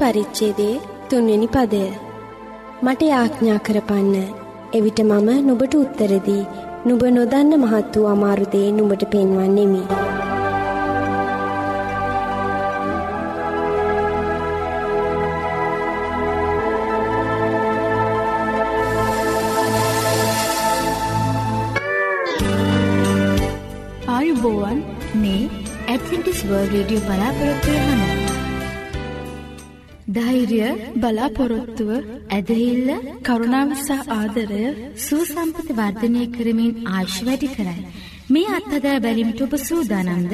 තිස්තුන්වනි පරිච්චේදේ තුන්වෙනි පදය. මට යාඥා කරපන්න. එවිට මම නුබට උත්තරදී නුබ නොදන්න මහත් වූ අමාරුදේ නුබට පෙන්වන්නෙමි. ආයුබෝවන් මේ ඇඩවෙන්ටිස් වර්ල් රේඩියෝ බලාපොරොත්වය හඬ ධෛර්ය බලාපොරොත්තුව ඇදහිල්ල කරුණාවසා ආදරය සූසම්පති වර්ධනය කරමින් ආශ් වැඩි කරයි. මේ අත්හදා බැලිමිට ඔබ සූදානන්ද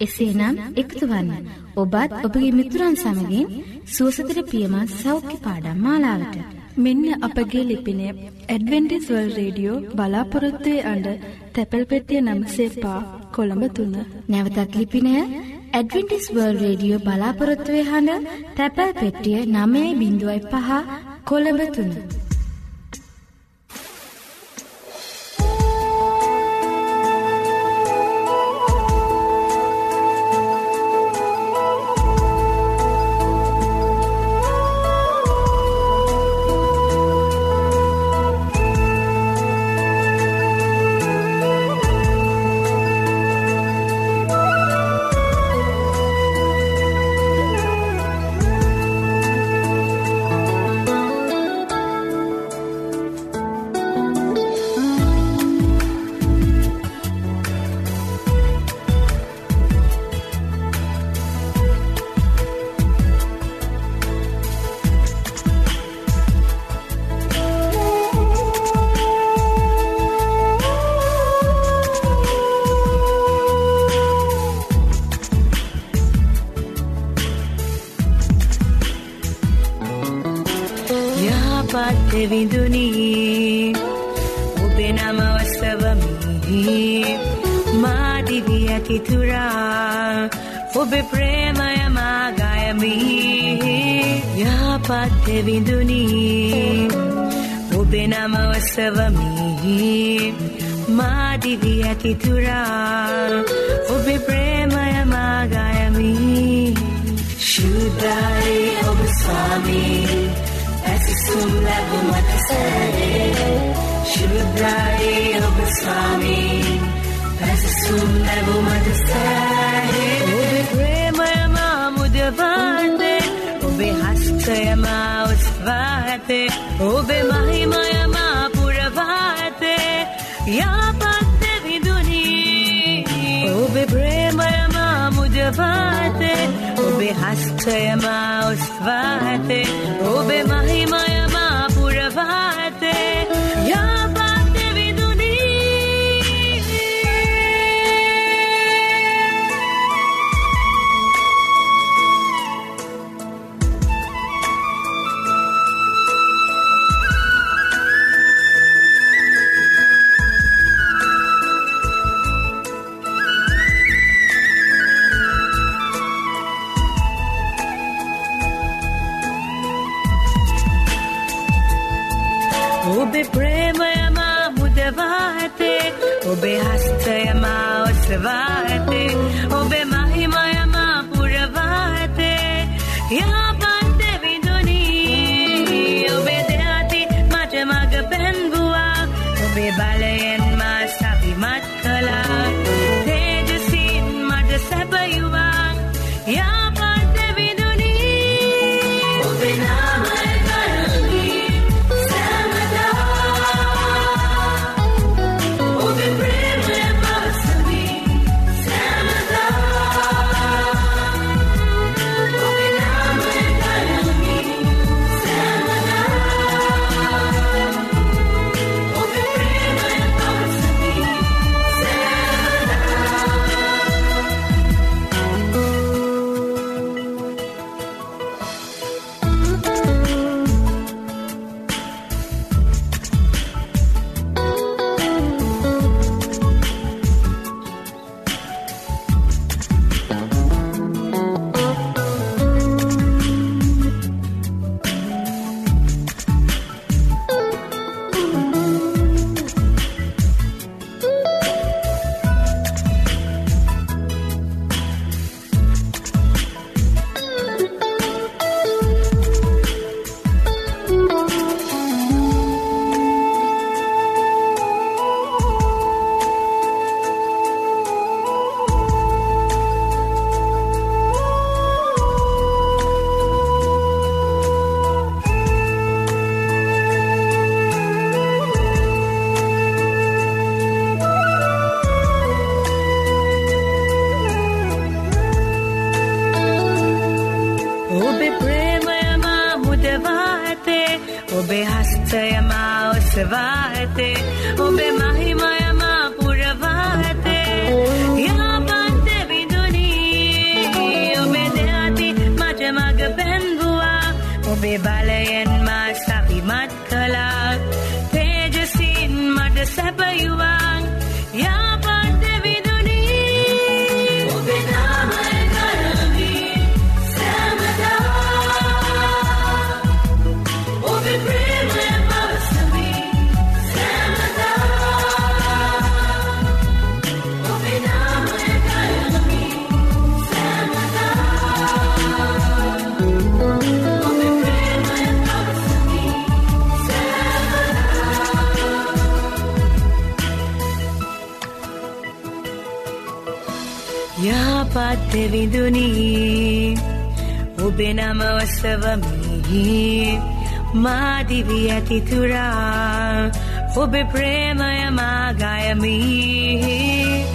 එසේනම් එක්තුවන්න ඔබත් ඔබගේ මිතුරන් සමගින් සුවසතර පියමත් සෞඛ්‍ය පාඩම් මාලාවට. මෙන්න අපගේ ලිපිනය ඇඩවෙන්ටිස්වල් රේඩියෝ බලාපොරොත්තුවේ අඩ තැපැල් පෙටිය නම්සේ පා කොළඹ තුන්න. නැවතත් ලිපිනය ඇඩවෙන්ටිස් වර්ල් රේඩියෝ බලාපොරොත්තුවේ හඬ තැපැල් පෙට්ටිය නමේ බිඳුවයි පහ කොළඹ තුන්න. යහපත් විඳුනී ඔබේ නම වස්සවමි මාදිවී ඇතිතුරා ඔබේ ප්‍රේමය මාගයමි යහපත් විඳුනී ඔබේ නම වස්සවමි මාදිවී ඇතිතුරා ඔබේ ප්‍රේමය මාගයමි ශුද්ධයි ඔබ ස්වාමී ඇසිසුම් ලැබුමට සැරේ ශුද්ධයි ඔබ ස්වාමී. ඇසිසුම් ලැබුමට සැරේ ඔබේ ප්‍රේමය මා මුදවන්නේ ඔබේ හස්තය මා ඔස්වා ඇතේ ඔබේ මහිමය මා පුරවා ඇතේ යාපත්ත විදුනී ඔබේ ප්‍රේමය මා මුදවා behastaya ma osvate යාපත් විදුනී ඔබේ නම ඔසවමි මාදිවී ඇතිතුරා ඔබේ ප්‍රේමය මාගයමි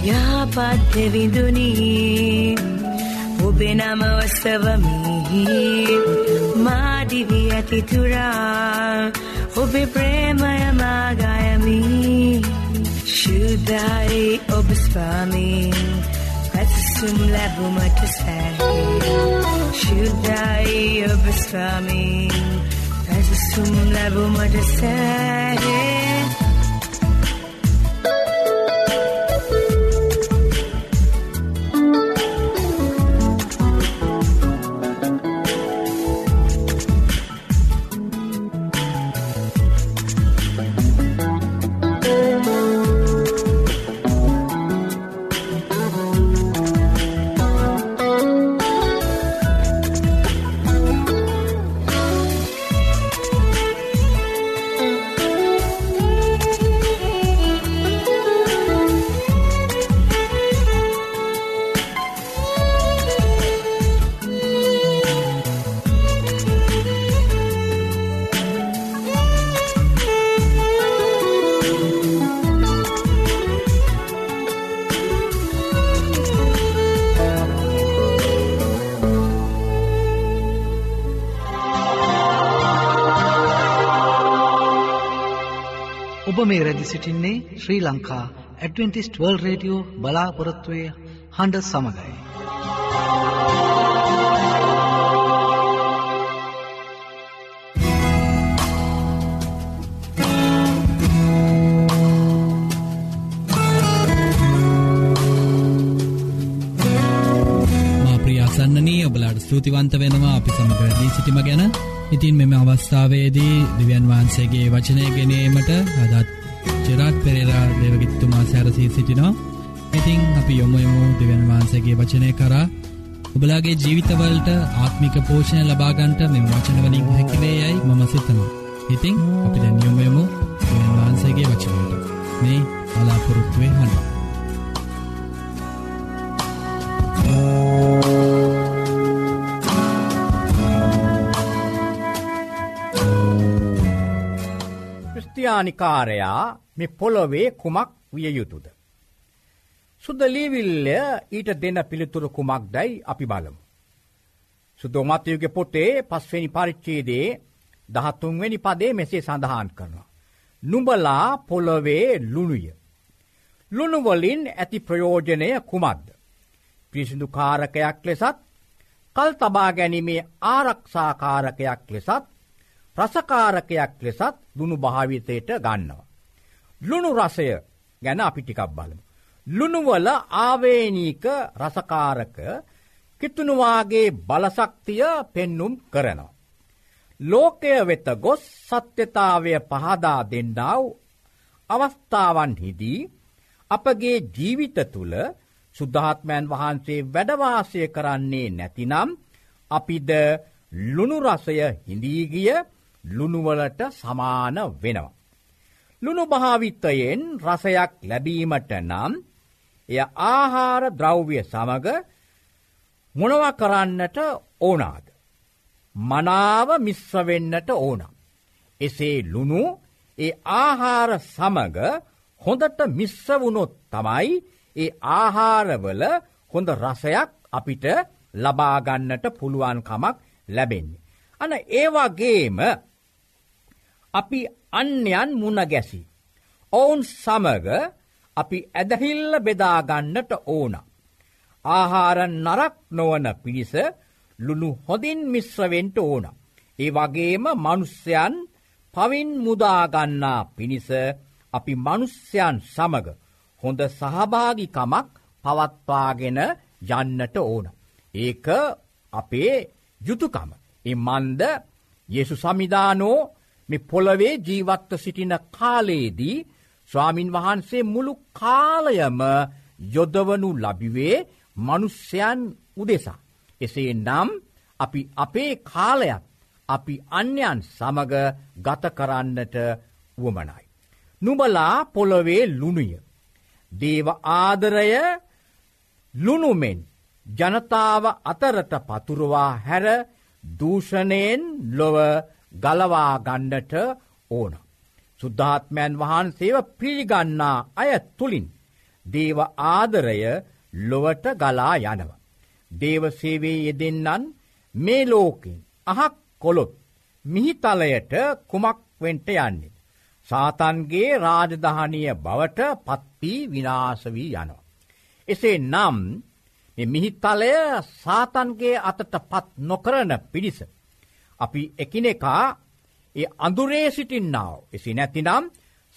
යාපත් විදුනී ඔබේ නම ඔසවමි මාදිවී ඇතිතුරා ඔබේ ප්‍රේමය මාගයමි ශුද්ධයි ඔබ ස්වාමීන් jumla bumatu sarhe shudai obaswami rajasumla bumatu sarhe මේ රැදි සිටින්නේ Sri Lanka Adventist World Radio බලාපොරොත්තුවය හඬ සමඟයි. මා ප්‍රියාසන්නනී ඔබලාට ස්තුතිවන්ත වෙනවා අපි සමගරදී සිටිම ගැන ඉතින් මෙම අවස්ථාවේදී දිව්‍යන් වහන්සේගේ වචනය ගෙනීමට අදත් චරාත් පෙරේරා දෙවගිත්තුමා සැරසී සිටිනවා. ඉතිං අපි යොමුයමු දෙවන් වහන්සේගේ වචනය කරා ඔබලාගේ ජීවිතවලට ආත්මික පෝෂණය ලබාගන්ට මෙම වචනවලින් හැකිවේ යයි මම සිතනවා. ඉතිං අපි දැන් යොමුයමු දෙවන් වහන්සේගේ වචනයට මේ අලාපොරොත්තුවේ හඬ. ක්‍රස්තියානිකාරයා මේ පොළොවේ කුමක් විය යුතුද. සුද්දලීවිල්ල ඊට දෙන්න පිළිතුරු කුමක් දැයි අපි බලමු. සුදෝමතයුගේ පොටේ පස්වෙනි පරිච්චේදේ දහත්තුන්වෙනි පදේ මෙසේ සඳහන් කරනවා. නුඹලා පොළොවේ ලුණුය. ලුණුවලින් ඇති ප්‍රයෝජනය කුමක්ද. පිසිදු කාරකයක් ලෙසත් කල් තබා ගැනීමේ ආරක්ෂාකාරකයක් ලෙසත් රසකාරකයක් ලෙසත් දුුණු භාවිතයට ගන්නවා. ලුණු රසය ගැන අපි ටිකක් බලමු. ලුණුවල ආවේනීක රසකාරක කිතුනුවාගේ බලසක්තිය පෙන්නුම් කරනවා. ලෝකය වෙත ගොස් සත්‍යතාවය පහදා දෙන්නාව අවස්ථාවන් හිදී අපගේ ජීවිත තුළ සුද්ධාත්මයන් වහන්සේ වැඩවාසය කරන්නේ නැතිනම් අපිද ලුණුරසය හිඳීගිය ලුණුවලට සමාන වෙනවා. ලුණු භාවිත්තයෙන් රසයක් ලැබීමට නම් එය ආහාර ද්‍රව්‍ය සමග මොනව කරන්නට ඕනාද. මනාව මිශ්‍රවෙන්නට ඕන. එසේ ලුණු ඒ ආහාර සමග හොඳට මිශ්‍රවුණොත් තමයි ඒ ආහාරවල හොඳ රසයක් අපිට ලබාගන්නට පුළුවන්කමක් ලැබෙන්නේ. අන ඒවාගේම අපි අන්‍යයන් මුණ ගැසි. ඔවුන් සමග අපි ඇදහිල්ල බෙදාගන්නට ඕන. ආහාර නරක් නොවන පිණිස ලුණු හොදින් මිශ්‍රවෙන්ට ඕන. ඒ වගේම මනුස්්‍යයන් පවින් මුදාගන්නා පිණිස අපි මනුස්්‍යයන් සමග හොඳ සහභාගිකමක් පවත්වාගෙන යන්නට ඕන. ඒක අපේ යුතුකම. එ මන්ද යෙසු සමිධානෝ මෙ පොළවේ ජීවත්ව සිටින කාලයේදී ස්වාමින් වහන්සේ මුළු කාලයම යොදවනු ලබිවේ මනුස්්‍යයන් උදෙසා. එසේ නම් අපි අපේ කාලයක් අපි අන්‍යයන් සමග ගත කරන්නට වුවමනයි. නුබලා පොළොවේ ලුණුය. දේව ආදරය ලුණුමෙන් ජනතාව අතරට පතුරවා හැර දූෂණයෙන් ලොව ගලවා ගණ්ඩට ඕන. සුද්ධාත්මයන් වහන්සේව පිළිගන්නා අය තුළින් දේව ආදරය ලොවට ගලා යනව. දේවසේවේ යෙදෙන්නන් මේ ලෝකෙන් අහක් කොළොත් මිහිතලයට කුමක් වෙන්ට යන්නේ. සාතන්ගේ රාජධානය බවට පත්වී විනාශවී යනවා. එසේ නම් මිහිතලය සාතන්ගේ අතට පත් නොකරන පිණිස. අපි එකිනෙකා ඒ අඳුරේ සිටින්නාව එසි නැතිනම්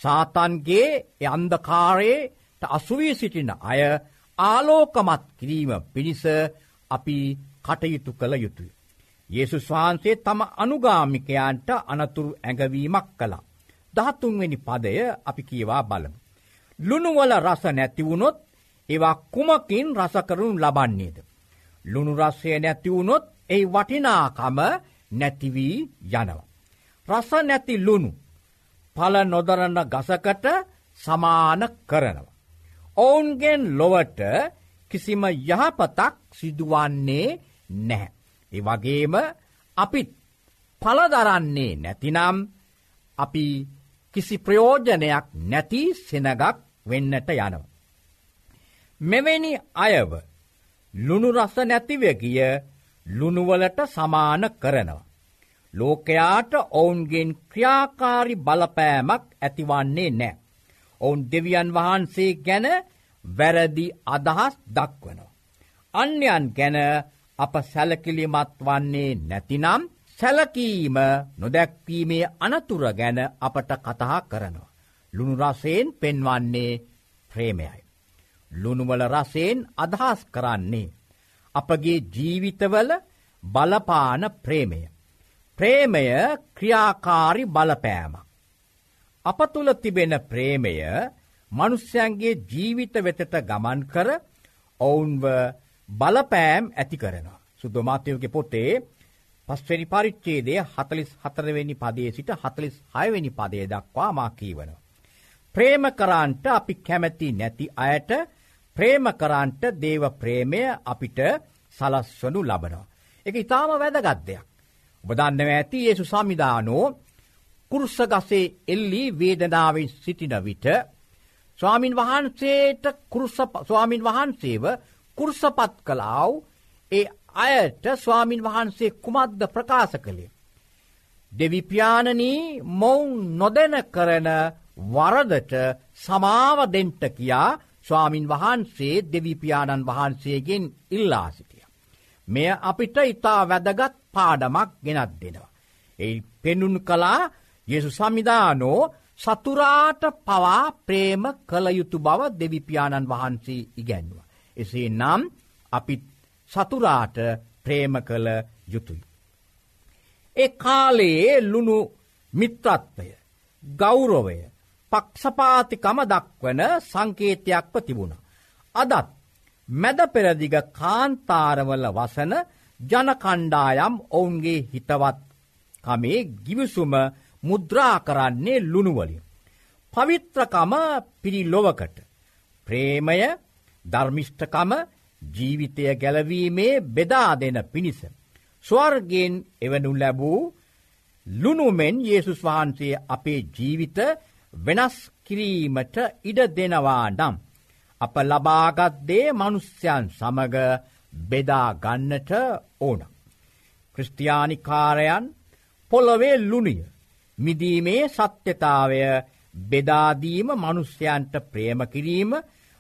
සාතන්ගේ අන්දකාරයට අසුවී සිටින අය ආලෝකමත් කිරීම පිණිස අපි කටයුතු කළ යුතුය. යේසුස් වහන්සේ තම අනුගාමිකයන්ට අනතුරු ඇඟවීමක් කළා. දහත්තුන්වෙනි පදය අපි කියවා බලමු. ලුණුවල රස නැතිවුණොත් ඒවා කුමකින් රසකරුණු ලබන්නේද. ලුණු රස්සය නැතිවුණොත් ඒ වටිනාකම නැතිවී යනවා. රස නැති ලුණු පල නොදරන්න ගසකට සමාන කරනවා. ඔවුන්ගෙන් ලොවට කිසිම යහපතක් සිදුවන්නේ නැහැ. ඒ වගේම අපිත් පලදරන්නේ නැතිනම් අපි කිසි ප්‍රයෝජනයක් නැති සෙනගක් වෙන්නට යනව. මෙවැනි අයව ලුණු රස නැතිව ගිය ලුණුවලට සමාන කරනවා. ලෝකයාට ඔවුන්ගෙන් ක්‍රියාකාරි බලපෑමක් ඇතිවන්නේ නෑ. ඔවුන් දෙවියන් වහන්සේ ගැන වැරදි අදහස් දක්වනවා. අන්‍යයන් ගැන අප සැලකිලිමත් වන්නේ නැතිනම් සැලකීම නොදැක්වීමේ අනතුර ගැන අපට කතහා කරනවා. ලුණු රසයෙන් පෙන්වන්නේ ප්‍රේමයයි. ලුණුවල රසයෙන් අදහස් කරන්නේ. අපගේ ජීවිතවල බලපාන ප්‍රේමය. ප්‍රේමය ක්‍රියාකාරි බලපෑමක්. අප තුළ තිබෙන ප්‍රේමය මනුස්්‍යයන්ගේ ජීවිත වෙතට ගමන් කර ඔවුන්ව බලපෑම් ඇති කරනවා. සුද්දමාතයෝගේ පොතේ පස්වැනි පරිච්චේදය හතලිස් හතරවෙනි පදේ සිට හතලිස් හයවෙනි පදේ දක්වා මාකීවන. ප්‍රේම කරන්ට අපි කැමැති නැති අයට ප්‍රේම කරන්ට දේව ප්‍රේමය අපිට සලස්වනු ලබනවා. එක ඉතාම වැදගත්දයක්. ඔබදන්නව ඇති ඒසු සමිධානෝ කුරුස්සගසේ එල්ලි වේදනාවෙන් සිටින විට ස්වාමින් වහන්සේට ස්වාමින් වහන්සේව කුරුසපත් කලාව් ඒ අයට ස්වාමින් වහන්සේ කුමද්ද ප්‍රකාශ කළේ. දෙවිපාණනී මොවුන් නොදැන කරන වරදට සමාවදෙන්ට කියා ස්වාමින් වහන්සේ දෙවිපාණන් වහන්සේගෙන් ඉල්ලා සිටිය. මෙය අපිට ඉතා වැදගත් පාඩමක් ගෙනත් දෙනවා. එයි පෙනුන් කලා යෙසු සමිධානෝ සතුරාට පවා ප්‍රේම කළ යුතු බව දෙවිපාණන් වහන්සේ ඉගැන්ව. එසේ නම් අපිත් සතුරාට ප්‍රේම කළ යුතුයි. ඒ කාලයේ ලුණු මිත්‍රත්වය ගෞරවය පක්ෂපාතිකම දක්වන සංකේතයක්ව තිබුණ. අදත් මැද පෙරදිග කාන්තාරවල වසන ජනකණ්ඩායම් ඔවුන්ගේ හිතවත් කමේ ගිවිසුම මුද්‍රා කරන්නේ ලුණුවලින්. පවිත්‍රකම පිරිලොවකට ප්‍රේමය ධර්මිෂ්ඨකම ජීවිතය ගැලවීමේ බෙදා දෙන පිණිස. ස්වර්ගෙන් එවනු ලැබූ ලුණුමෙන් යේසුස් වහන්සේ අපේ ජීවිත වෙනස් කිරීමට ඉඩ දෙනවා නම්. අප ලබාගත්දේ මනුස්්‍යයන් සමග බෙදාගන්නට ඕන. ක්‍රස්ටයානිකාරයන් පොළොවේ ලුණිය මිදීමේ සත්‍යතාවය බෙදාදීම මනුස්්‍යයන්ට ප්‍රේම කිරීම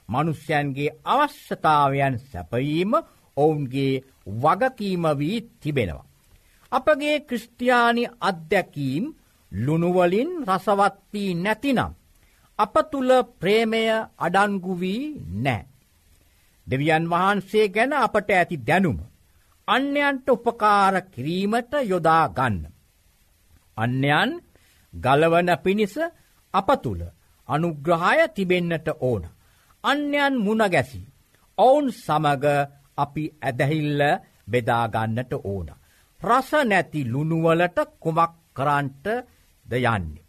මනුස්්‍යයන්ගේ අවශ්‍යතාවයන් සැපවීම ඔවුන්ගේ වගකීම වී තිබෙනවා. අපගේ ක්‍රස්ටයානි අත්දැකීම් ලුණුවලින් රසවත්වී නැතිනම්. අප තුළ ප්‍රේමය අඩන්ගුවී නෑ. දෙවියන් වහන්සේ ගැන අපට ඇති දැනුම. අන්‍යයන්ට උපකාර කිරීමට යොදා ගන්න. අන්‍යයන් ගලවන පිණිස අප තුළ අනුග්‍රහය තිබෙන්නට ඕන. අන්‍යන් මුණගැසි. ඔවුන් සමග අපි ඇදහිල්ල බෙදාගන්නට ඕන. රස නැති ලුණුවලට කුමක් කරන්ට ද යන්නේ.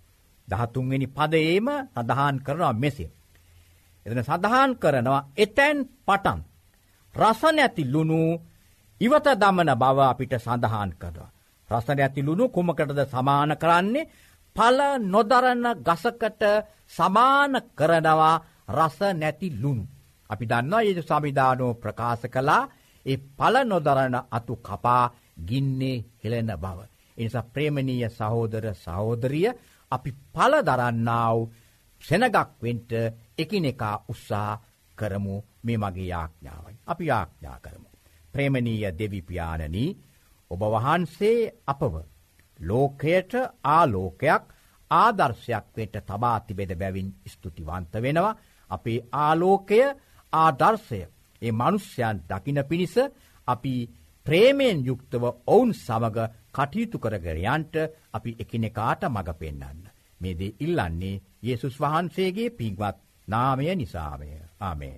දහතුන්වෙනි පදයේම සඳහන් කරනවා මෙසේ. එදන සඳහන් කරනවා එතැන් පටන්. රස නැති ලුණු ඉවත දමන බව අපිට සඳහන් කරවා. රසන ඇති ලුණු කුමකටද සමාන කරන්නේ පල නොදරන්න ගසකට සමාන කරනවා රස නැති ලුණු. අපි දන්නවා ඒ සමිධානෝ ප්‍රකාශ කලා ඒ පල නොදරන අතු කපා ගින්නේ හෙළෙන බව. එනිසා ප්‍රේමණීය සහෝදර සහෝදරිය අපි පල දරන්නාව සෙනගක්වෙන්ට එකිනෙකා උත්සා කරමු මේ මගේ යාඥාවයි. අපි යාඥා කරමු. ප්‍රේමණීය දෙවිපාණනී ඔබ වහන්සේ අපව ලෝකයට ආලෝකයක් ආදර්ශයක් වෙට තබා තිබෙද බැවින් ස්තුතිවන්ත වෙනවා අපේ ආලෝකය ආදර්ශය ඒ මනුෂ්‍යයන් දකින පිණිස අපි ප්‍රේමයෙන් යුක්තව ඔවුන් සමඟ කටයුතු කරගරයන්ට අපි එකිනෙකාට මඟ පෙන්න්න. මේදේ ඉල්ලන්නේ යේසුස් වහන්සේගේ පින්වත් නාමය නිසාමය ආමේ.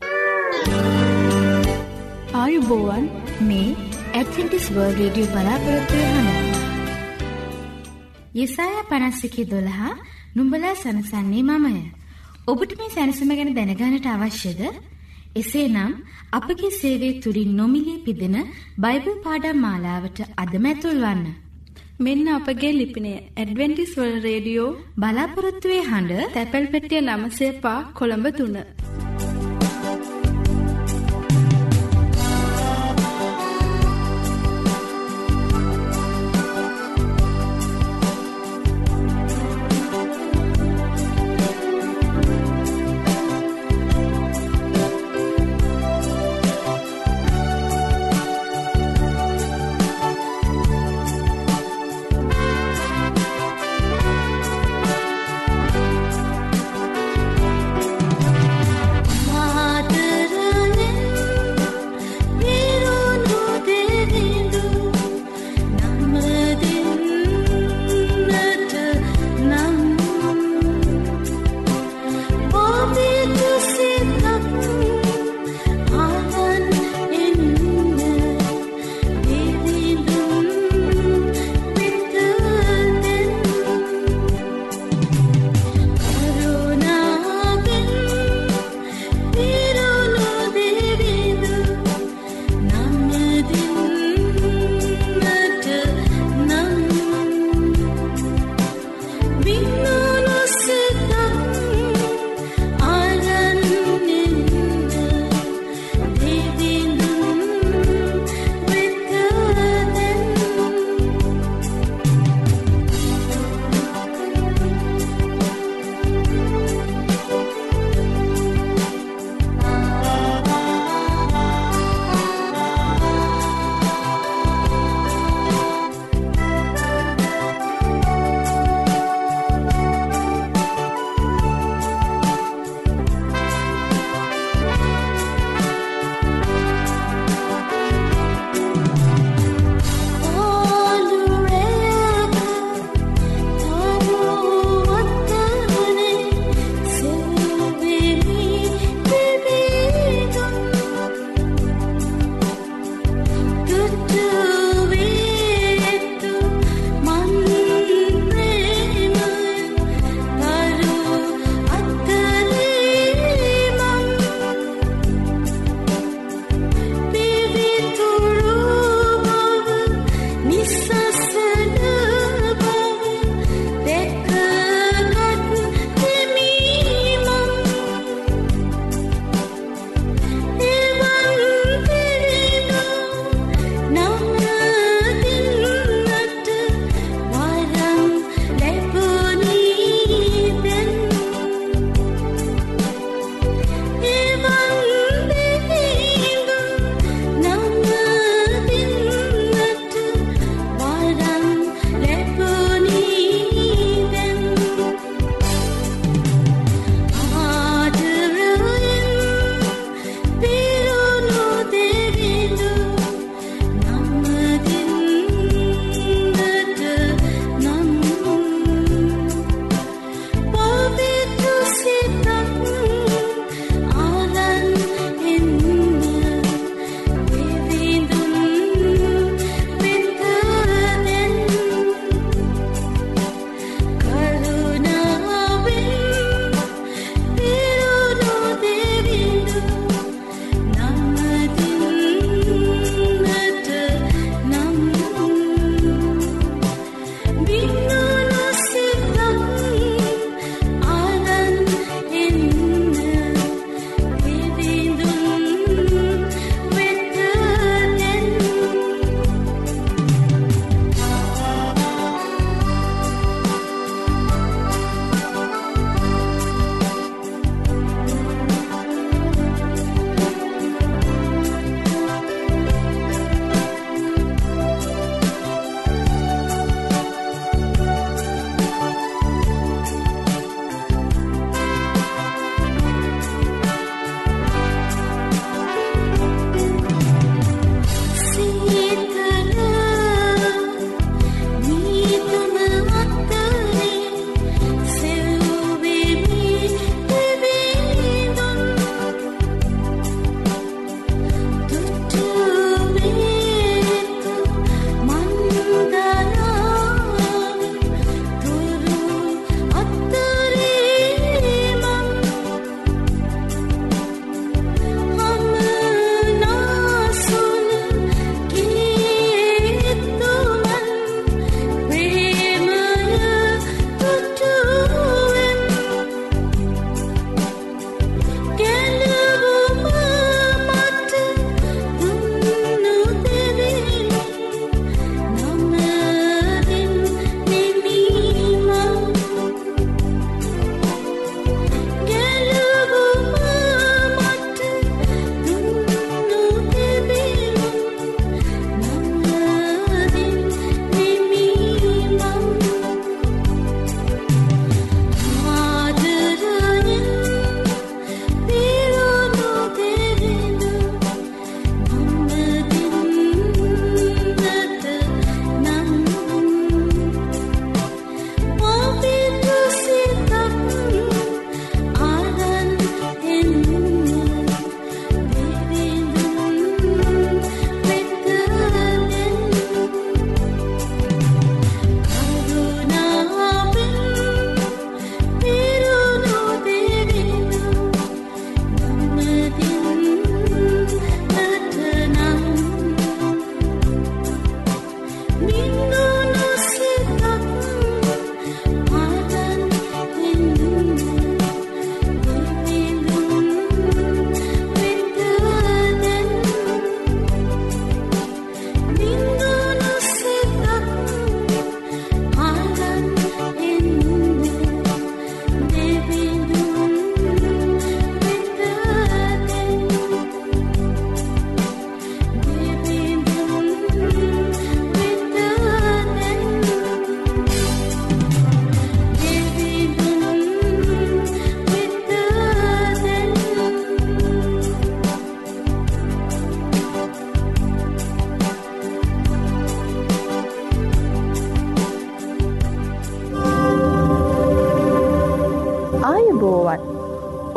ආයුබෝවන් මේ ඇත්ටිස් වර්ල් රඩිය බලාපොරොත්වය හන. යෙසාය පනස්සිකි දොළහා නුම්ඹලා සනසන්නේ මමය. ඔබට මේ සැනසම ගැන දැනගානට අවශ්‍යද? එසේනම් අපගේ සේවය තුලින් නොමිලේ පිදෙන බයිබල් පාඩම් මාලාවට අදම ඇතුල්වන්න. මෙන්න අපගේ ලිපිනය ඇඩවෙන්ටිස් වර්ල්ඩ් රේඩියෝ බලාපොරොත්තු වෙ හඬ තැපැල් පෙට්ටිය 9 කොළඹ 3.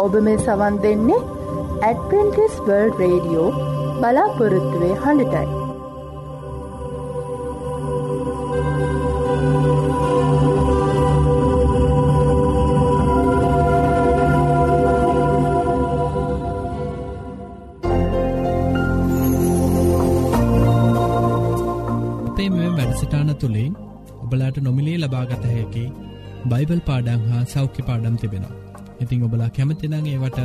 ඔබ මේ සවන් දෙන්නේ ඇඩවෙන්ටිස් වර්ල් රේඩියෝ බලාපොරොත්තුවේ හඬටයි. අපේ මෙ වැඩසටාන තුළින් ඔබලාට නොමිලේ ලබාගත හැකි බයිබල් පාඩං හා සෞඛ්‍ය පාඩම් තිබෙනවා. ඉතිං ඔබලා කැමතිනං ඒවට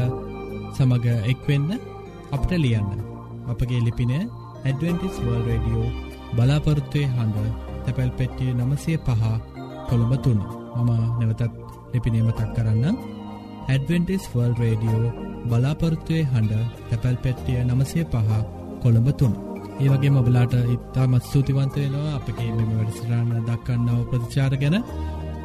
සමඟ එක්වෙන්න අපට ලියන්න. අපගේ ලිපින ඇඩවෙන්ටිස් වර්ල් රඩියෝ බලාපොරත්තුවය හඬ තැපැල් පෙට්ටිය නමසය පහ කොළඹ තුන්න මම නැවතත් ලිපිනීමතක් කරන්න ඇඩවෙන්ටිස් වර්ල් රේඩියෝ බලාපොරත්තුවය හඬ තැපැල් පෙට්ටිය නමසය පහ කොළඹ තුන්න ඒවගේ මබලාට ඉත්තා මත් සූතිවන්ත වෙනවා අපගේ මෙම වැඩසටාන දක්කන්නව ප්‍රතිචාර ගැන.